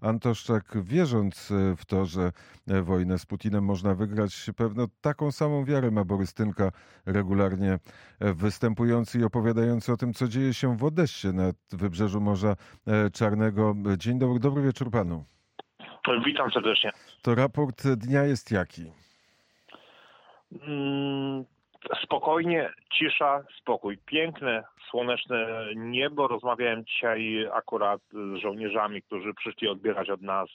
Antoszczak, wierząc w to, że wojnę z Putinem można wygrać, pewno taką samą wiarę ma Borys Tynka, regularnie występujący i opowiadający o tym, co dzieje się w Odessie na wybrzeżu Morza Czarnego. Dzień dobry, dobry wieczór panu. Witam serdecznie. To raport dnia jest jaki? Spokojnie, cisza, spokój. Piękne, słoneczne niebo. Rozmawiałem dzisiaj akurat z żołnierzami, którzy przyszli odbierać od nas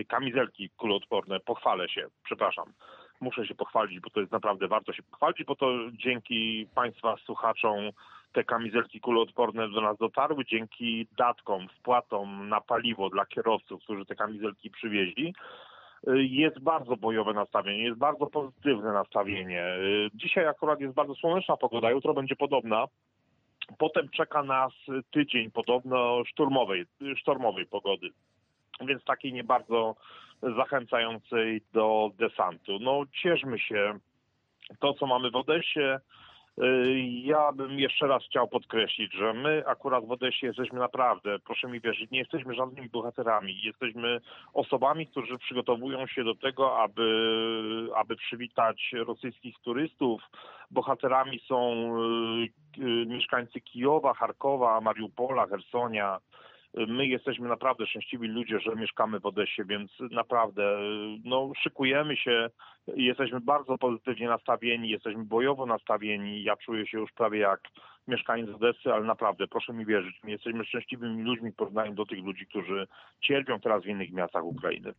y, kamizelki kuloodporne. Pochwalę się, przepraszam. Muszę się pochwalić, bo to jest naprawdę warto się pochwalić, bo to dzięki Państwa słuchaczom te kamizelki kuloodporne do nas dotarły, dzięki datkom, wpłatom na paliwo dla kierowców, którzy te kamizelki przywieźli jest bardzo bojowe nastawienie, jest bardzo pozytywne nastawienie. Dzisiaj akurat jest bardzo słoneczna pogoda, jutro będzie podobna. Potem czeka nas tydzień podobno szturmowej, sztormowej pogody, więc takiej nie bardzo zachęcającej do desantu. No cieszmy się. To, co mamy w Odesie, Y, ja bym jeszcze raz chciał podkreślić, że my akurat w Odesie jesteśmy naprawdę, proszę mi wierzyć, nie jesteśmy żadnymi bohaterami. Jesteśmy osobami, którzy przygotowują się do tego, aby, aby przywitać rosyjskich turystów. Bohaterami są y, y, mieszkańcy Kijowa, Charkowa, Mariupola, Hersonia, My jesteśmy naprawdę szczęśliwi ludzie, że mieszkamy w Odesie, więc naprawdę no, szykujemy się, jesteśmy bardzo pozytywnie nastawieni, jesteśmy bojowo nastawieni. Ja czuję się już prawie jak mieszkaniec Odessy, ale naprawdę, proszę mi wierzyć, my jesteśmy szczęśliwymi ludźmi w porównaniu do tych ludzi, którzy cierpią teraz w innych miastach Ukrainy.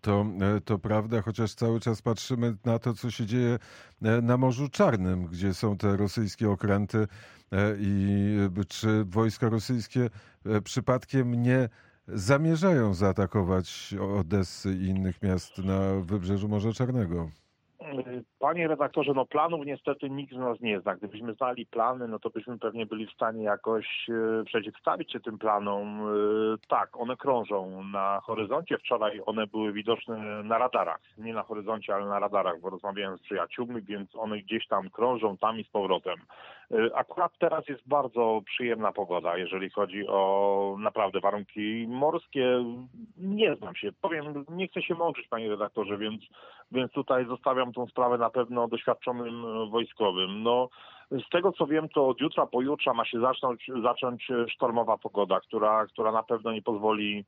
To, to prawda, chociaż cały czas patrzymy na to, co się dzieje e, na Morzu Czarnym, gdzie są te rosyjskie okręty e, i czy wojska rosyjskie e, przypadkiem nie zamierzają zaatakować Odessy i innych miast na wybrzeżu Morza Czarnego. Panie redaktorze, no planów niestety nikt z nas nie zna. Gdybyśmy znali plany, no to byśmy pewnie byli w stanie jakoś e, przeciwstawić się tym planom. E, tak, one krążą na horyzoncie. Wczoraj one były widoczne na radarach. Nie na horyzoncie, ale na radarach, bo rozmawiałem z przyjaciółmi, więc one gdzieś tam krążą tam i z powrotem. E, akurat teraz jest bardzo przyjemna pogoda, jeżeli chodzi o naprawdę warunki morskie. Nie znam się, powiem, nie chcę się mączyć, panie redaktorze, więc, więc tutaj zostawiam tą sprawę na pewno doświadczonym wojskowym. No, z tego co wiem, to od jutra, pojutrze ma się zacząć, zacząć sztormowa pogoda, która, która na pewno nie pozwoli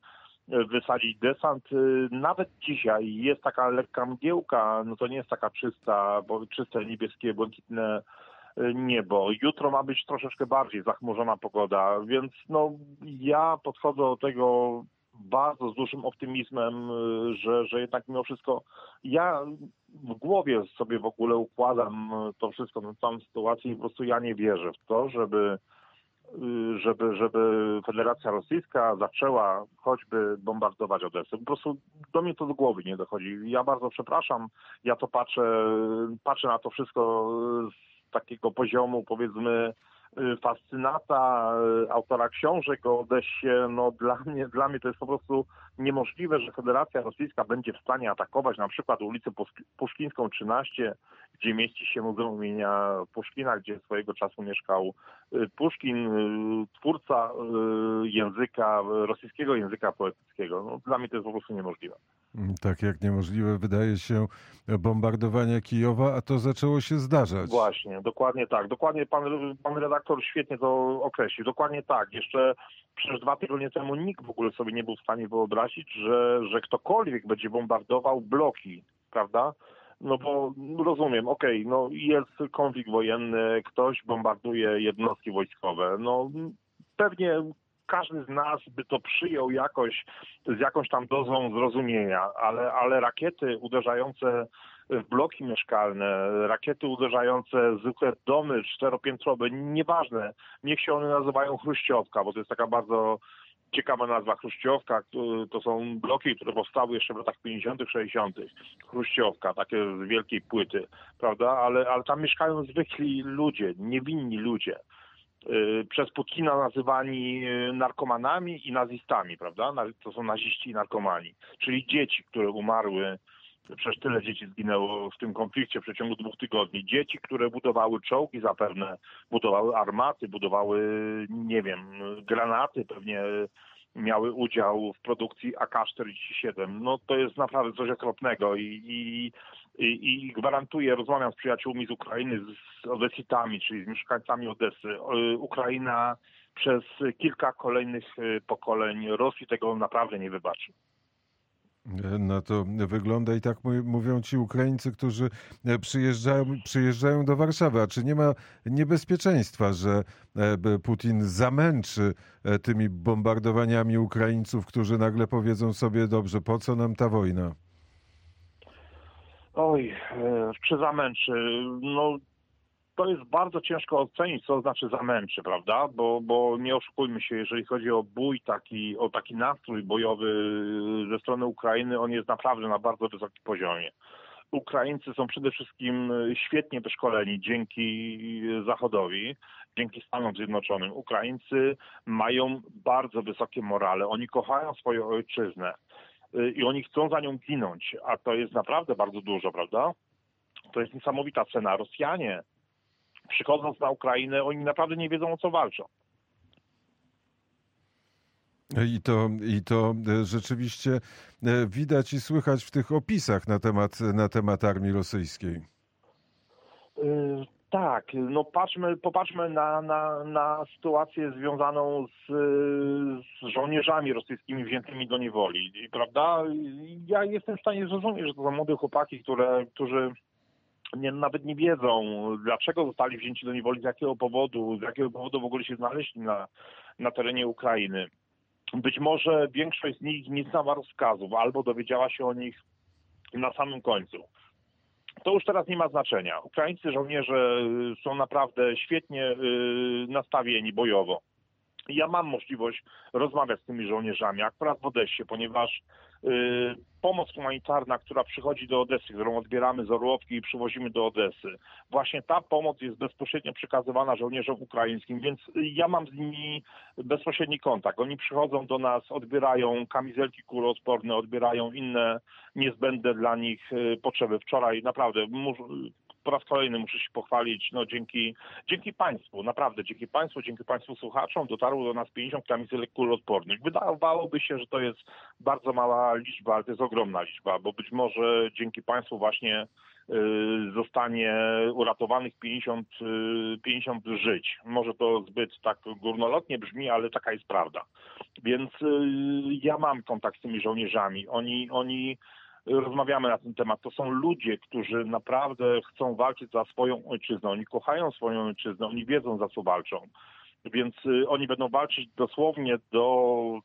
e, wysadzić desant. E, nawet dzisiaj jest taka lekka mgiełka, no to nie jest taka czysta, bo czyste niebieskie, błękitne niebo. Jutro ma być troszeczkę bardziej zachmurzona pogoda, więc no ja podchodzę do tego bardzo z dużym optymizmem, że, że jednak mimo wszystko ja w głowie sobie w ogóle układam to wszystko, tę całą sytuację i po prostu ja nie wierzę w to, żeby żeby, żeby Federacja Rosyjska zaczęła choćby bombardować Odessę. Po prostu do mnie to do głowy nie dochodzi. Ja bardzo przepraszam, ja to patrzę, patrzę na to wszystko z takiego poziomu powiedzmy Y, fascynata, y, autora książek o Odessie, no dla mnie, dla mnie to jest po prostu niemożliwe, że Federacja Rosyjska będzie w stanie atakować na przykład ulicę Puszkińską 13, gdzie mieści się Muzeum imienia Puszkina, gdzie swojego czasu mieszkał y, Puszkin, twórca języka, rosyjskiego języka poetyckiego. No, dla mnie to jest po prostu niemożliwe. Mm, tak jak niemożliwe wydaje się bombardowanie Kijowa, a to zaczęło się zdarzać. Właśnie, dokładnie tak. Dokładnie pan, pan redaktor świetnie to określił. Dokładnie tak. Jeszcze przez dwa tygodnie temu nikt w ogóle sobie nie był w stanie wyobrazić, że, że ktokolwiek będzie bombardował bloki, prawda? No bo rozumiem, okej, okay, no jest konflikt wojenny, ktoś bombarduje jednostki wojskowe. No pewnie każdy z nas by to przyjął jakoś, z jakąś tam dozą zrozumienia, ale, ale rakiety uderzające w bloki mieszkalne, rakiety uderzające zwykłe domy czteropiętrowe, nieważne, niech się one nazywają chruściowka, bo to jest taka bardzo ciekawa nazwa Chruściowka, to są bloki, które powstały jeszcze w latach 50., 60. Chruściowka, takie z wielkiej płyty, prawda? Ale, ale tam mieszkają zwykli ludzie, niewinni ludzie. Y, przez Putina nazywani y, narkomanami i nazistami, prawda? To są naziści i narkomani. Czyli dzieci, które umarły, przecież tyle dzieci zginęło w tym konflikcie w przeciągu dwóch tygodni. Dzieci, które budowały czołgi zapewne, budowały armaty, budowały, nie wiem, granaty, pewnie miały udział w produkcji AK-47. No to jest naprawdę coś okropnego i, i, i, i gwarantuję, rozmawiam z przyjaciółmi z Ukrainy, z Odesitami, czyli z mieszkańcami Odesy. Ukraina przez kilka kolejnych pokoleń Rosji tego naprawdę nie wybaczy. Na to wygląda i tak mówią ci Ukraińcy, którzy e, przyjeżdżają, przyjeżdżają do Warszawy. A czy nie ma niebezpieczeństwa, że e, Putin zamęczy e, tymi bombardowaniami Ukraińców, którzy nagle powiedzą sobie, dobrze, po co nam ta wojna? Oj, czy zamęczy? No to jest bardzo ciężko ocenić, co znaczy zamęczy, prawda? Bo, bo nie oszukujmy się, jeżeli chodzi o bój, taki, o taki nastrój bojowy ze strony Ukrainy, on jest naprawdę na bardzo wysokim poziomie. Ukraińcy są przede wszystkim świetnie wyszkoleni dzięki Zachodowi, dzięki Stanom Zjednoczonym. Ukraińcy mają bardzo wysokie morale, oni kochają swoją ojczyznę i oni chcą za nią ginąć, a to jest naprawdę bardzo dużo, prawda? To jest niesamowita cena. Rosjanie przychodząc na Ukrainę, oni naprawdę nie wiedzą o co walczą. I to, I to e, rzeczywiście e, widać i słychać w tych opisach na temat, na temat armii rosyjskiej. Tak, no patrzmy, popatrzmy na, na, na sytuację związaną z, z żołnierzami rosyjskimi wziętymi do niewoli, prawda? Ja jestem w stanie zrozumieć, że to są młode chłopaki, które, którzy nie, nawet nie wiedzą, dlaczego zostali wzięci do niewoli, z jakiego powodu, z jakiego powodu w ogóle się znaleźli na, na terenie Ukrainy. Być może większość z nich nie znała rozkazów albo dowiedziała się o nich na samym końcu. To już teraz nie ma znaczenia. Ukraińscy żołnierze są naprawdę świetnie y, nastawieni bojowo ja mam możliwość rozmawiać z tymi żołnierzami, akurat w Odessie, ponieważ y, pomoc humanitarna, która przychodzi do Odessy, którą odbieramy z Orłowki i przywozimy do Odessy, właśnie ta pomoc jest bezpośrednio przekazywana żołnierzom ukraińskim, więc ja mam z nimi bezpośredni kontakt. Oni przychodzą do nas, odbierają kamizelki kuloodporne, odbierają inne niezbędne dla nich y, potrzeby. Wczoraj naprawdę po raz kolejny muszę się pochwalić, no dzięki, dzięki Państwu, naprawdę dzięki Państwu, dzięki Państwu słuchaczom dotarło do nas 50 kamizelek kuloodpornych. Wydawałoby się, że to jest bardzo mała liczba, ale to jest ogromna liczba, bo być może dzięki Państwu właśnie y, zostanie uratowanych 50, 50 y, żyć. Może to zbyt tak górnolotnie brzmi, ale taka jest prawda. Więc y, ja mam kontakt z tymi żołnierzami. Oni, oni rozmawiamy na ten temat. To są ludzie, którzy naprawdę chcą walczyć za swoją ojczyznę. Oni kochają swoją ojczyznę, oni wiedzą za co walczą. Więc y, oni będą walczyć dosłownie do,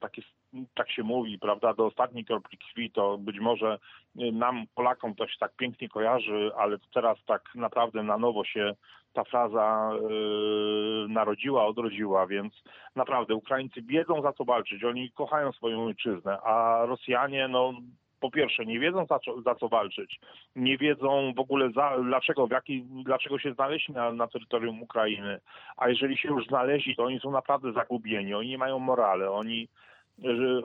tak, jest, tak się mówi, prawda, do ostatniej kropli krwi. To być może y, nam, Polakom, to się tak pięknie kojarzy, ale teraz tak naprawdę na nowo się ta fraza yy, narodziła, odrodziła, więc naprawdę Ukraińcy wiedzą za co walczyć, oni kochają swoją ojczyznę, a Rosjanie, no po pierwsze nie wiedzą za co, za co walczyć, nie wiedzą w ogóle za, dlaczego, w jaki, dlaczego się znaleźli na, na terytorium Ukrainy, a jeżeli się już znaleźli, to oni są naprawdę zagubieni, oni nie mają morale, oni,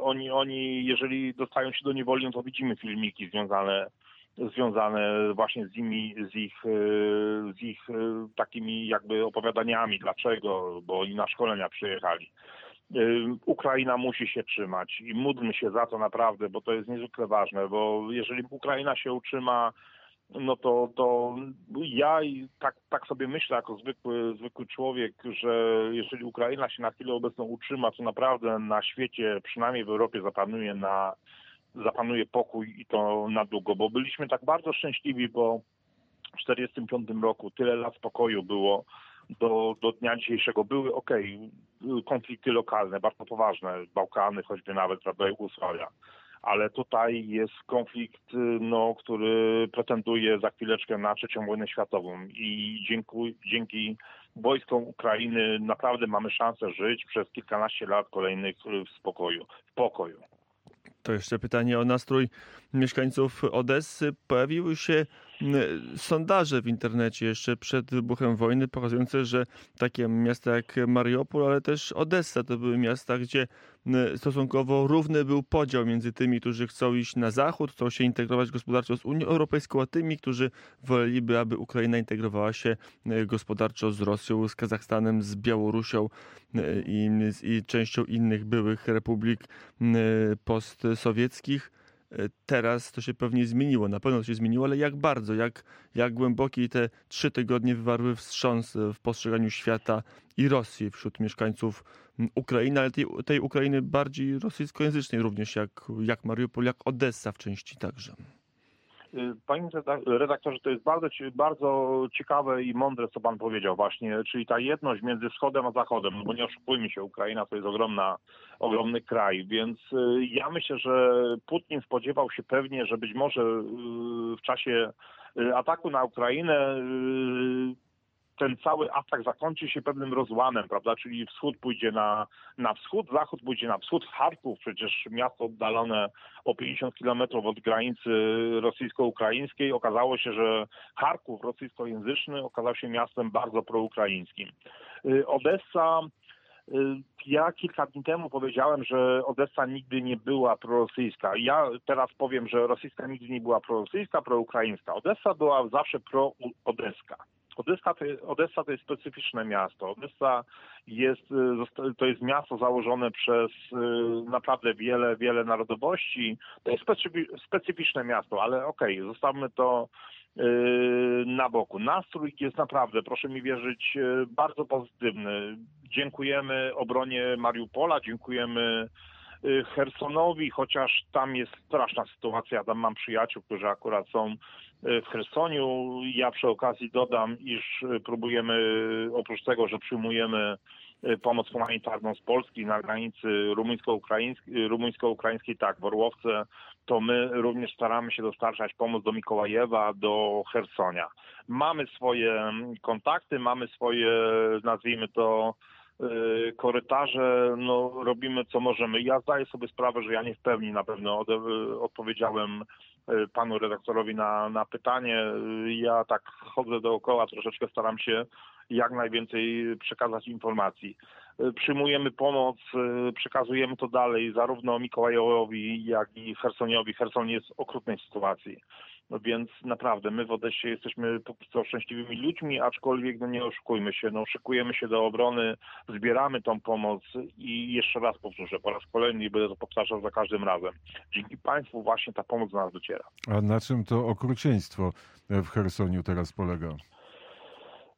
oni, oni jeżeli dostają się do niewoli, no to widzimy filmiki związane związane właśnie z, nimi, z ich, z ich takimi jakby opowiadaniami, dlaczego, bo oni na szkolenia przyjechali. Ukraina musi się trzymać i módlmy się za to naprawdę, bo to jest niezwykle ważne, bo jeżeli Ukraina się utrzyma, no to, to ja tak, tak sobie myślę jako zwykły, zwykły człowiek, że jeżeli Ukraina się na chwilę obecną utrzyma, to naprawdę na świecie, przynajmniej w Europie zapanuje na zapanuje pokój i to na długo, bo byliśmy tak bardzo szczęśliwi, bo w 1945 roku tyle lat spokoju było, do, do dnia dzisiejszego były ok, konflikty lokalne, bardzo poważne, Bałkany, choćby nawet, prawda, Jugosławia. Ale tutaj jest konflikt, no, który pretenduje za chwileczkę na trzecią wojnę światową i dzięki, dzięki wojskom Ukrainy naprawdę mamy szansę żyć przez kilkanaście lat kolejnych w spokoju, w pokoju. To jeszcze pytanie o nastrój mieszkańców Odessy. Pojawiły się sondaże w internecie jeszcze przed wybuchem wojny pokazujące, że takie miasta jak Mariupol, ale też Odessa to były miasta, gdzie stosunkowo równy był podział między tymi, którzy chcą iść na zachód, chcą się integrować gospodarczo z Unią Europejską, a tymi, którzy woleliby, aby Ukraina integrowała się gospodarczo z Rosją, z Kazachstanem, z Białorusią i, i częścią innych byłych republik postsowieckich. Teraz to się pewnie zmieniło, na pewno to się zmieniło, ale jak bardzo, jak, jak głęboki te trzy tygodnie wywarły wstrząs w postrzeganiu świata i Rosji wśród mieszkańców Ukrainy, ale tej, tej Ukrainy bardziej rosyjskojęzycznej również, jak, jak Mariupol, jak Odessa w części także. Y, panie redaktorze, to jest bardzo, bardzo ciekawe i mądre, co pan powiedział właśnie, czyli ta jedność między wschodem a zachodem, no bo nie oszukujmy się, Ukraina to jest ogromna, ogromny kraj, więc y, ja myślę, że Putin spodziewał się pewnie, że być może y, w czasie ataku na Ukrainę ten cały atak zakończy się pewnym rozłamem, prawda? Czyli wschód pójdzie na, na wschód, zachód pójdzie na wschód. Charków, przecież miasto oddalone o 50 kilometrów od granicy rosyjsko-ukraińskiej. Okazało się, że Charków rosyjskojęzyczny okazał się miastem bardzo proukraińskim. Y, Odessa y, ja kilka dni temu powiedziałem, że Odessa nigdy nie była prorosyjska. Ja teraz powiem, że rosyjska nigdy nie była prorosyjska, proukraińska. Odessa była zawsze pro-odeska. Odessa to, jest, Odessa to jest specyficzne miasto. Odessa jest, y, to jest miasto założone przez y, naprawdę wiele, wiele narodowości. To jest specyficzne miasto, ale okej, okay, zostawmy to y, na boku. Nastrój jest naprawdę, proszę mi wierzyć, bardzo pozytywny. Dziękujemy obronie Mariupola, dziękujemy Hersonowi, chociaż tam jest straszna sytuacja. Tam mam przyjaciół, którzy akurat są w Chersoniu. Ja przy okazji dodam, iż próbujemy, oprócz tego, że przyjmujemy pomoc humanitarną z Polski na granicy rumuńsko-ukraińskiej, rumuńsko-ukraińskiej tak, w Orłowce, to my również staramy się dostarczać pomoc do Mikołajewa, do Hersonia. Mamy swoje kontakty, mamy swoje, nazwijmy to, korytarze, no robimy co możemy. Ja zdaję sobie sprawę, że ja nie w pełni na pewno odpowiedziałem E, panu redaktorowi na, na pytanie. Ja tak chodzę dookoła, troszeczkę staram się jak najwięcej przekazać informacji. Przyjmujemy pomoc, przekazujemy to dalej zarówno Mikołajowi, jak i Hersoniowi. Herson jest w okrutnej sytuacji. No więc naprawdę my w Odessie jesteśmy póki co szczęśliwymi ludźmi, aczkolwiek no nie oszukujmy się, no szykujemy się do obrony, zbieramy tą pomoc i jeszcze raz powtórzę, po raz kolejny i będę to powtarzał za każdym razem. Dzięki Państwu właśnie ta pomoc do nas dociera. A na czym to okrucieństwo w Hersoniu teraz polega?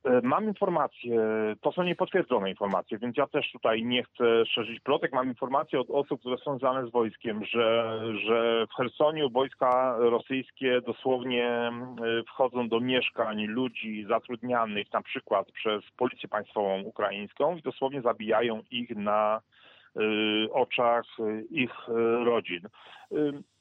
E, mam informacje, to są niepotwierdzone informacje, więc ja też tutaj nie chcę szerzyć plotek. Mam informacje od osób, które są związane z wojskiem, że, że w Hersoniu wojska rosyjskie dosłownie e, wchodzą do mieszkań ludzi zatrudnianych na przykład przez Policję Państwową Ukraińską i dosłownie zabijają ich na Y, oczach ich rodzin.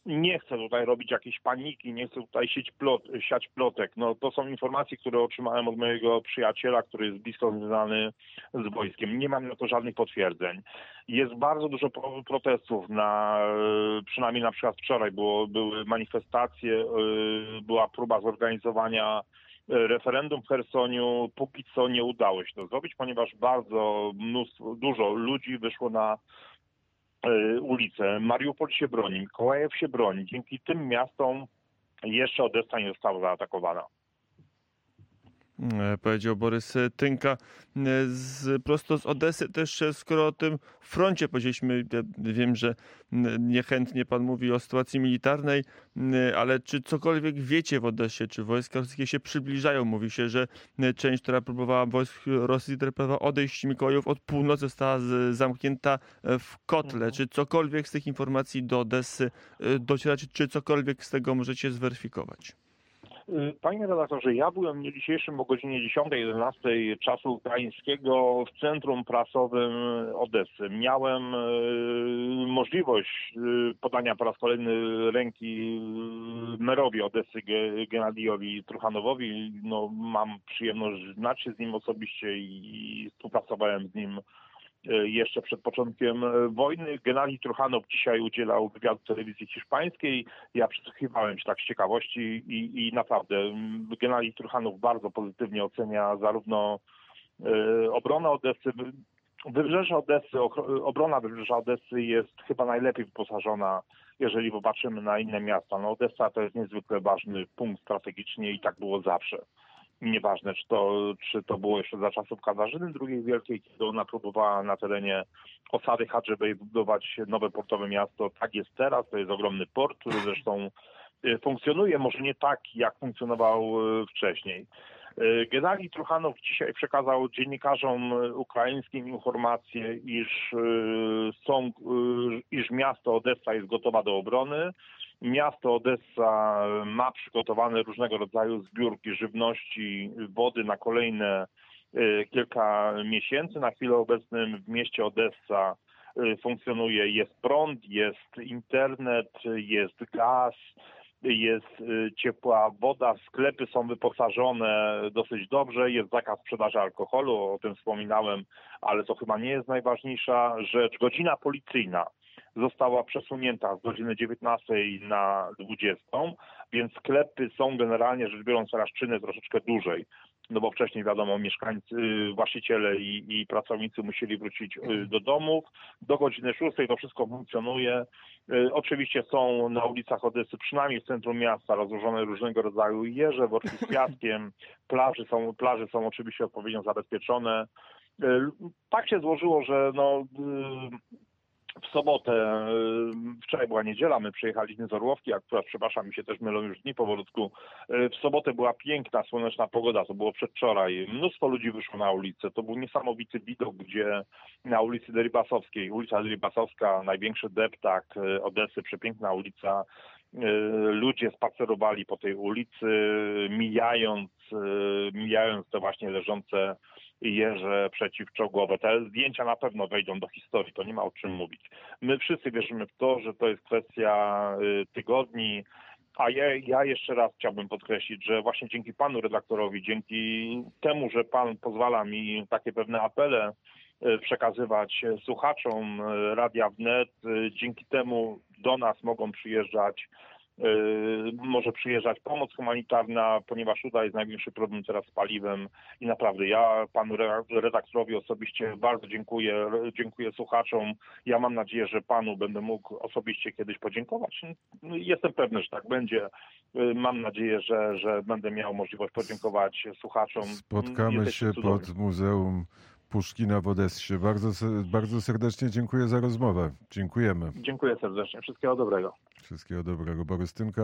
Nie chcę tutaj robić jakiejś paniki, nie chcę tutaj sieć plot, siać plotek. No, to są informacje, które otrzymałem od mojego przyjaciela, który jest blisko związany z wojskiem. Nie mam na to żadnych potwierdzeń. Jest bardzo dużo protestów, na, przynajmniej na przykład wczoraj było, były manifestacje, była próba zorganizowania referendum w Hersoniu póki co nie udało się to zrobić, ponieważ bardzo mnóstwo, dużo ludzi wyszło na e, ulicę. Mariupol się broni, Mikołajew się broni. Dzięki tym miastom jeszcze Odessa nie została zaatakowana. E, powiedział Borys Tynka. E, z, prosto z Odesy też, e, skoro o tym froncie powiedzieliśmy, ja wiem, że niechętnie pan mówi o sytuacji militarnej, ale czy cokolwiek wiecie w Odesie, czy wojska rosyjskie się przybliżają? Mówi się, że część, która próbowała wojsk Rosji, która próbowała odejść Mikołajów od północy, została zamknięta w kotle. Mhm. Czy cokolwiek z tych informacji do Odessy dociera, czy cokolwiek z tego możecie zweryfikować? Panie redaktorze, ja byłem w dniu dzisiejszym o godzinie 10-11 czasu ukraińskiego w centrum prasowym Odessy. Miałem y, możliwość y, podania po raz kolejny ręki merowi Odessy Genadijowi Truchanowowi. No, mam przyjemność znać się z nim osobiście i współpracowałem z nim e, jeszcze przed początkiem e, wojny. Genali Truchanow dzisiaj udzielał wywiadu telewizji hiszpańskiej. Ja przysłuchiwałem się tak z ciekawości i, i naprawdę mm, Genali Truchanow bardzo pozytywnie ocenia zarówno e, obronę Odessy, Wybrzeże Odessy, obrona Wybrzeża Odessy jest chyba najlepiej wyposażona, jeżeli popatrzymy na inne miasta. No Odessa to jest niezwykle ważny punkt strategicznie i tak było zawsze. Nieważne, czy to, czy to było jeszcze za czasów Katarzyny II Wielkiej, kiedy ona próbowała na terenie osady Hadżebej budować nowe portowe miasto. Tak jest teraz, to jest ogromny port, który zresztą y, funkcjonuje, może nie tak, jak funkcjonował y, wcześniej. Y, Genali Truchanow dzisiaj przekazał dziennikarzom ukraińskim informację, iż, są, iż miasto Odessa jest gotowa do obrony. Miasto Odessa ma przygotowane różnego rodzaju zbiórki żywności, wody na kolejne y, kilka miesięcy. Na chwilę obecną w mieście Odessa y, funkcjonuje, jest prąd, jest internet, jest gaz, jest y, ciepła woda, sklepy są wyposażone dosyć dobrze, jest zakaz sprzedaży alkoholu, o tym wspominałem, ale to chyba nie jest najważniejsza rzecz. Godzina policyjna została przesunięta z godziny 19 na 20, więc sklepy są generalnie rzecz biorąc teraz czyny troszeczkę dłużej. No bo wcześniej wiadomo, mieszkańcy, y, właściciele i, i pracownicy musieli wrócić y, do domów. Do godziny 6 to wszystko funkcjonuje. Y, Oczywiście są na ulicach Odessy, przynajmniej w centrum miasta, rozłożone różnego rodzaju jeże, worki z piaskiem. Plaży są, plaże są oczywiście odpowiednio zabezpieczone. Tak się złożyło, że no, w sobotę, y, wczoraj była niedziela, my przyjechaliśmy z Orłowki, akurat przepraszam, mi się też mylą już dni powolutku. Y, W sobotę była piękna, słoneczna pogoda, to było przedwczoraj. Mnóstwo ludzi wyszło na ulicę. To był niesamowity widok, gdzie na ulicy Deribasowskiej, ulica Deribasowska, największy deptak y, Odessy, przepiękna ulica, ludzie spacerowali po tej ulicy, mijając, mijając te właśnie leżące jeże przeciwczołgowe. Te zdjęcia na pewno wejdą do historii, to nie ma o czym mówić. My wszyscy wierzymy w to, że to jest kwestia y, tygodni, a ja, ja jeszcze raz chciałbym podkreślić, że właśnie dzięki panu redaktorowi, dzięki temu, że pan pozwala mi takie pewne apele y, przekazywać słuchaczom y, Radia Wnet, dzięki temu do nas mogą przyjeżdżać może przyjeżdżać pomoc humanitarna, ponieważ tutaj jest największy problem teraz z paliwem i naprawdę ja panu re- redaktorowi osobiście bardzo dziękuję, dziękuję słuchaczom. Ja mam nadzieję, że panu będę mógł osobiście kiedyś podziękować. No, Jestem pewny, że tak będzie. Y, Mam nadzieję, że, że będę miał możliwość podziękować słuchaczom. Spotkamy się cudowni. pod Muzeum Puszkina w Odessie. Bardzo, bardzo serdecznie dziękuję za rozmowę. Dziękujemy. Dziękuję serdecznie. Wszystkiego dobrego. Wszystkiego dobrego. Borys Tynka,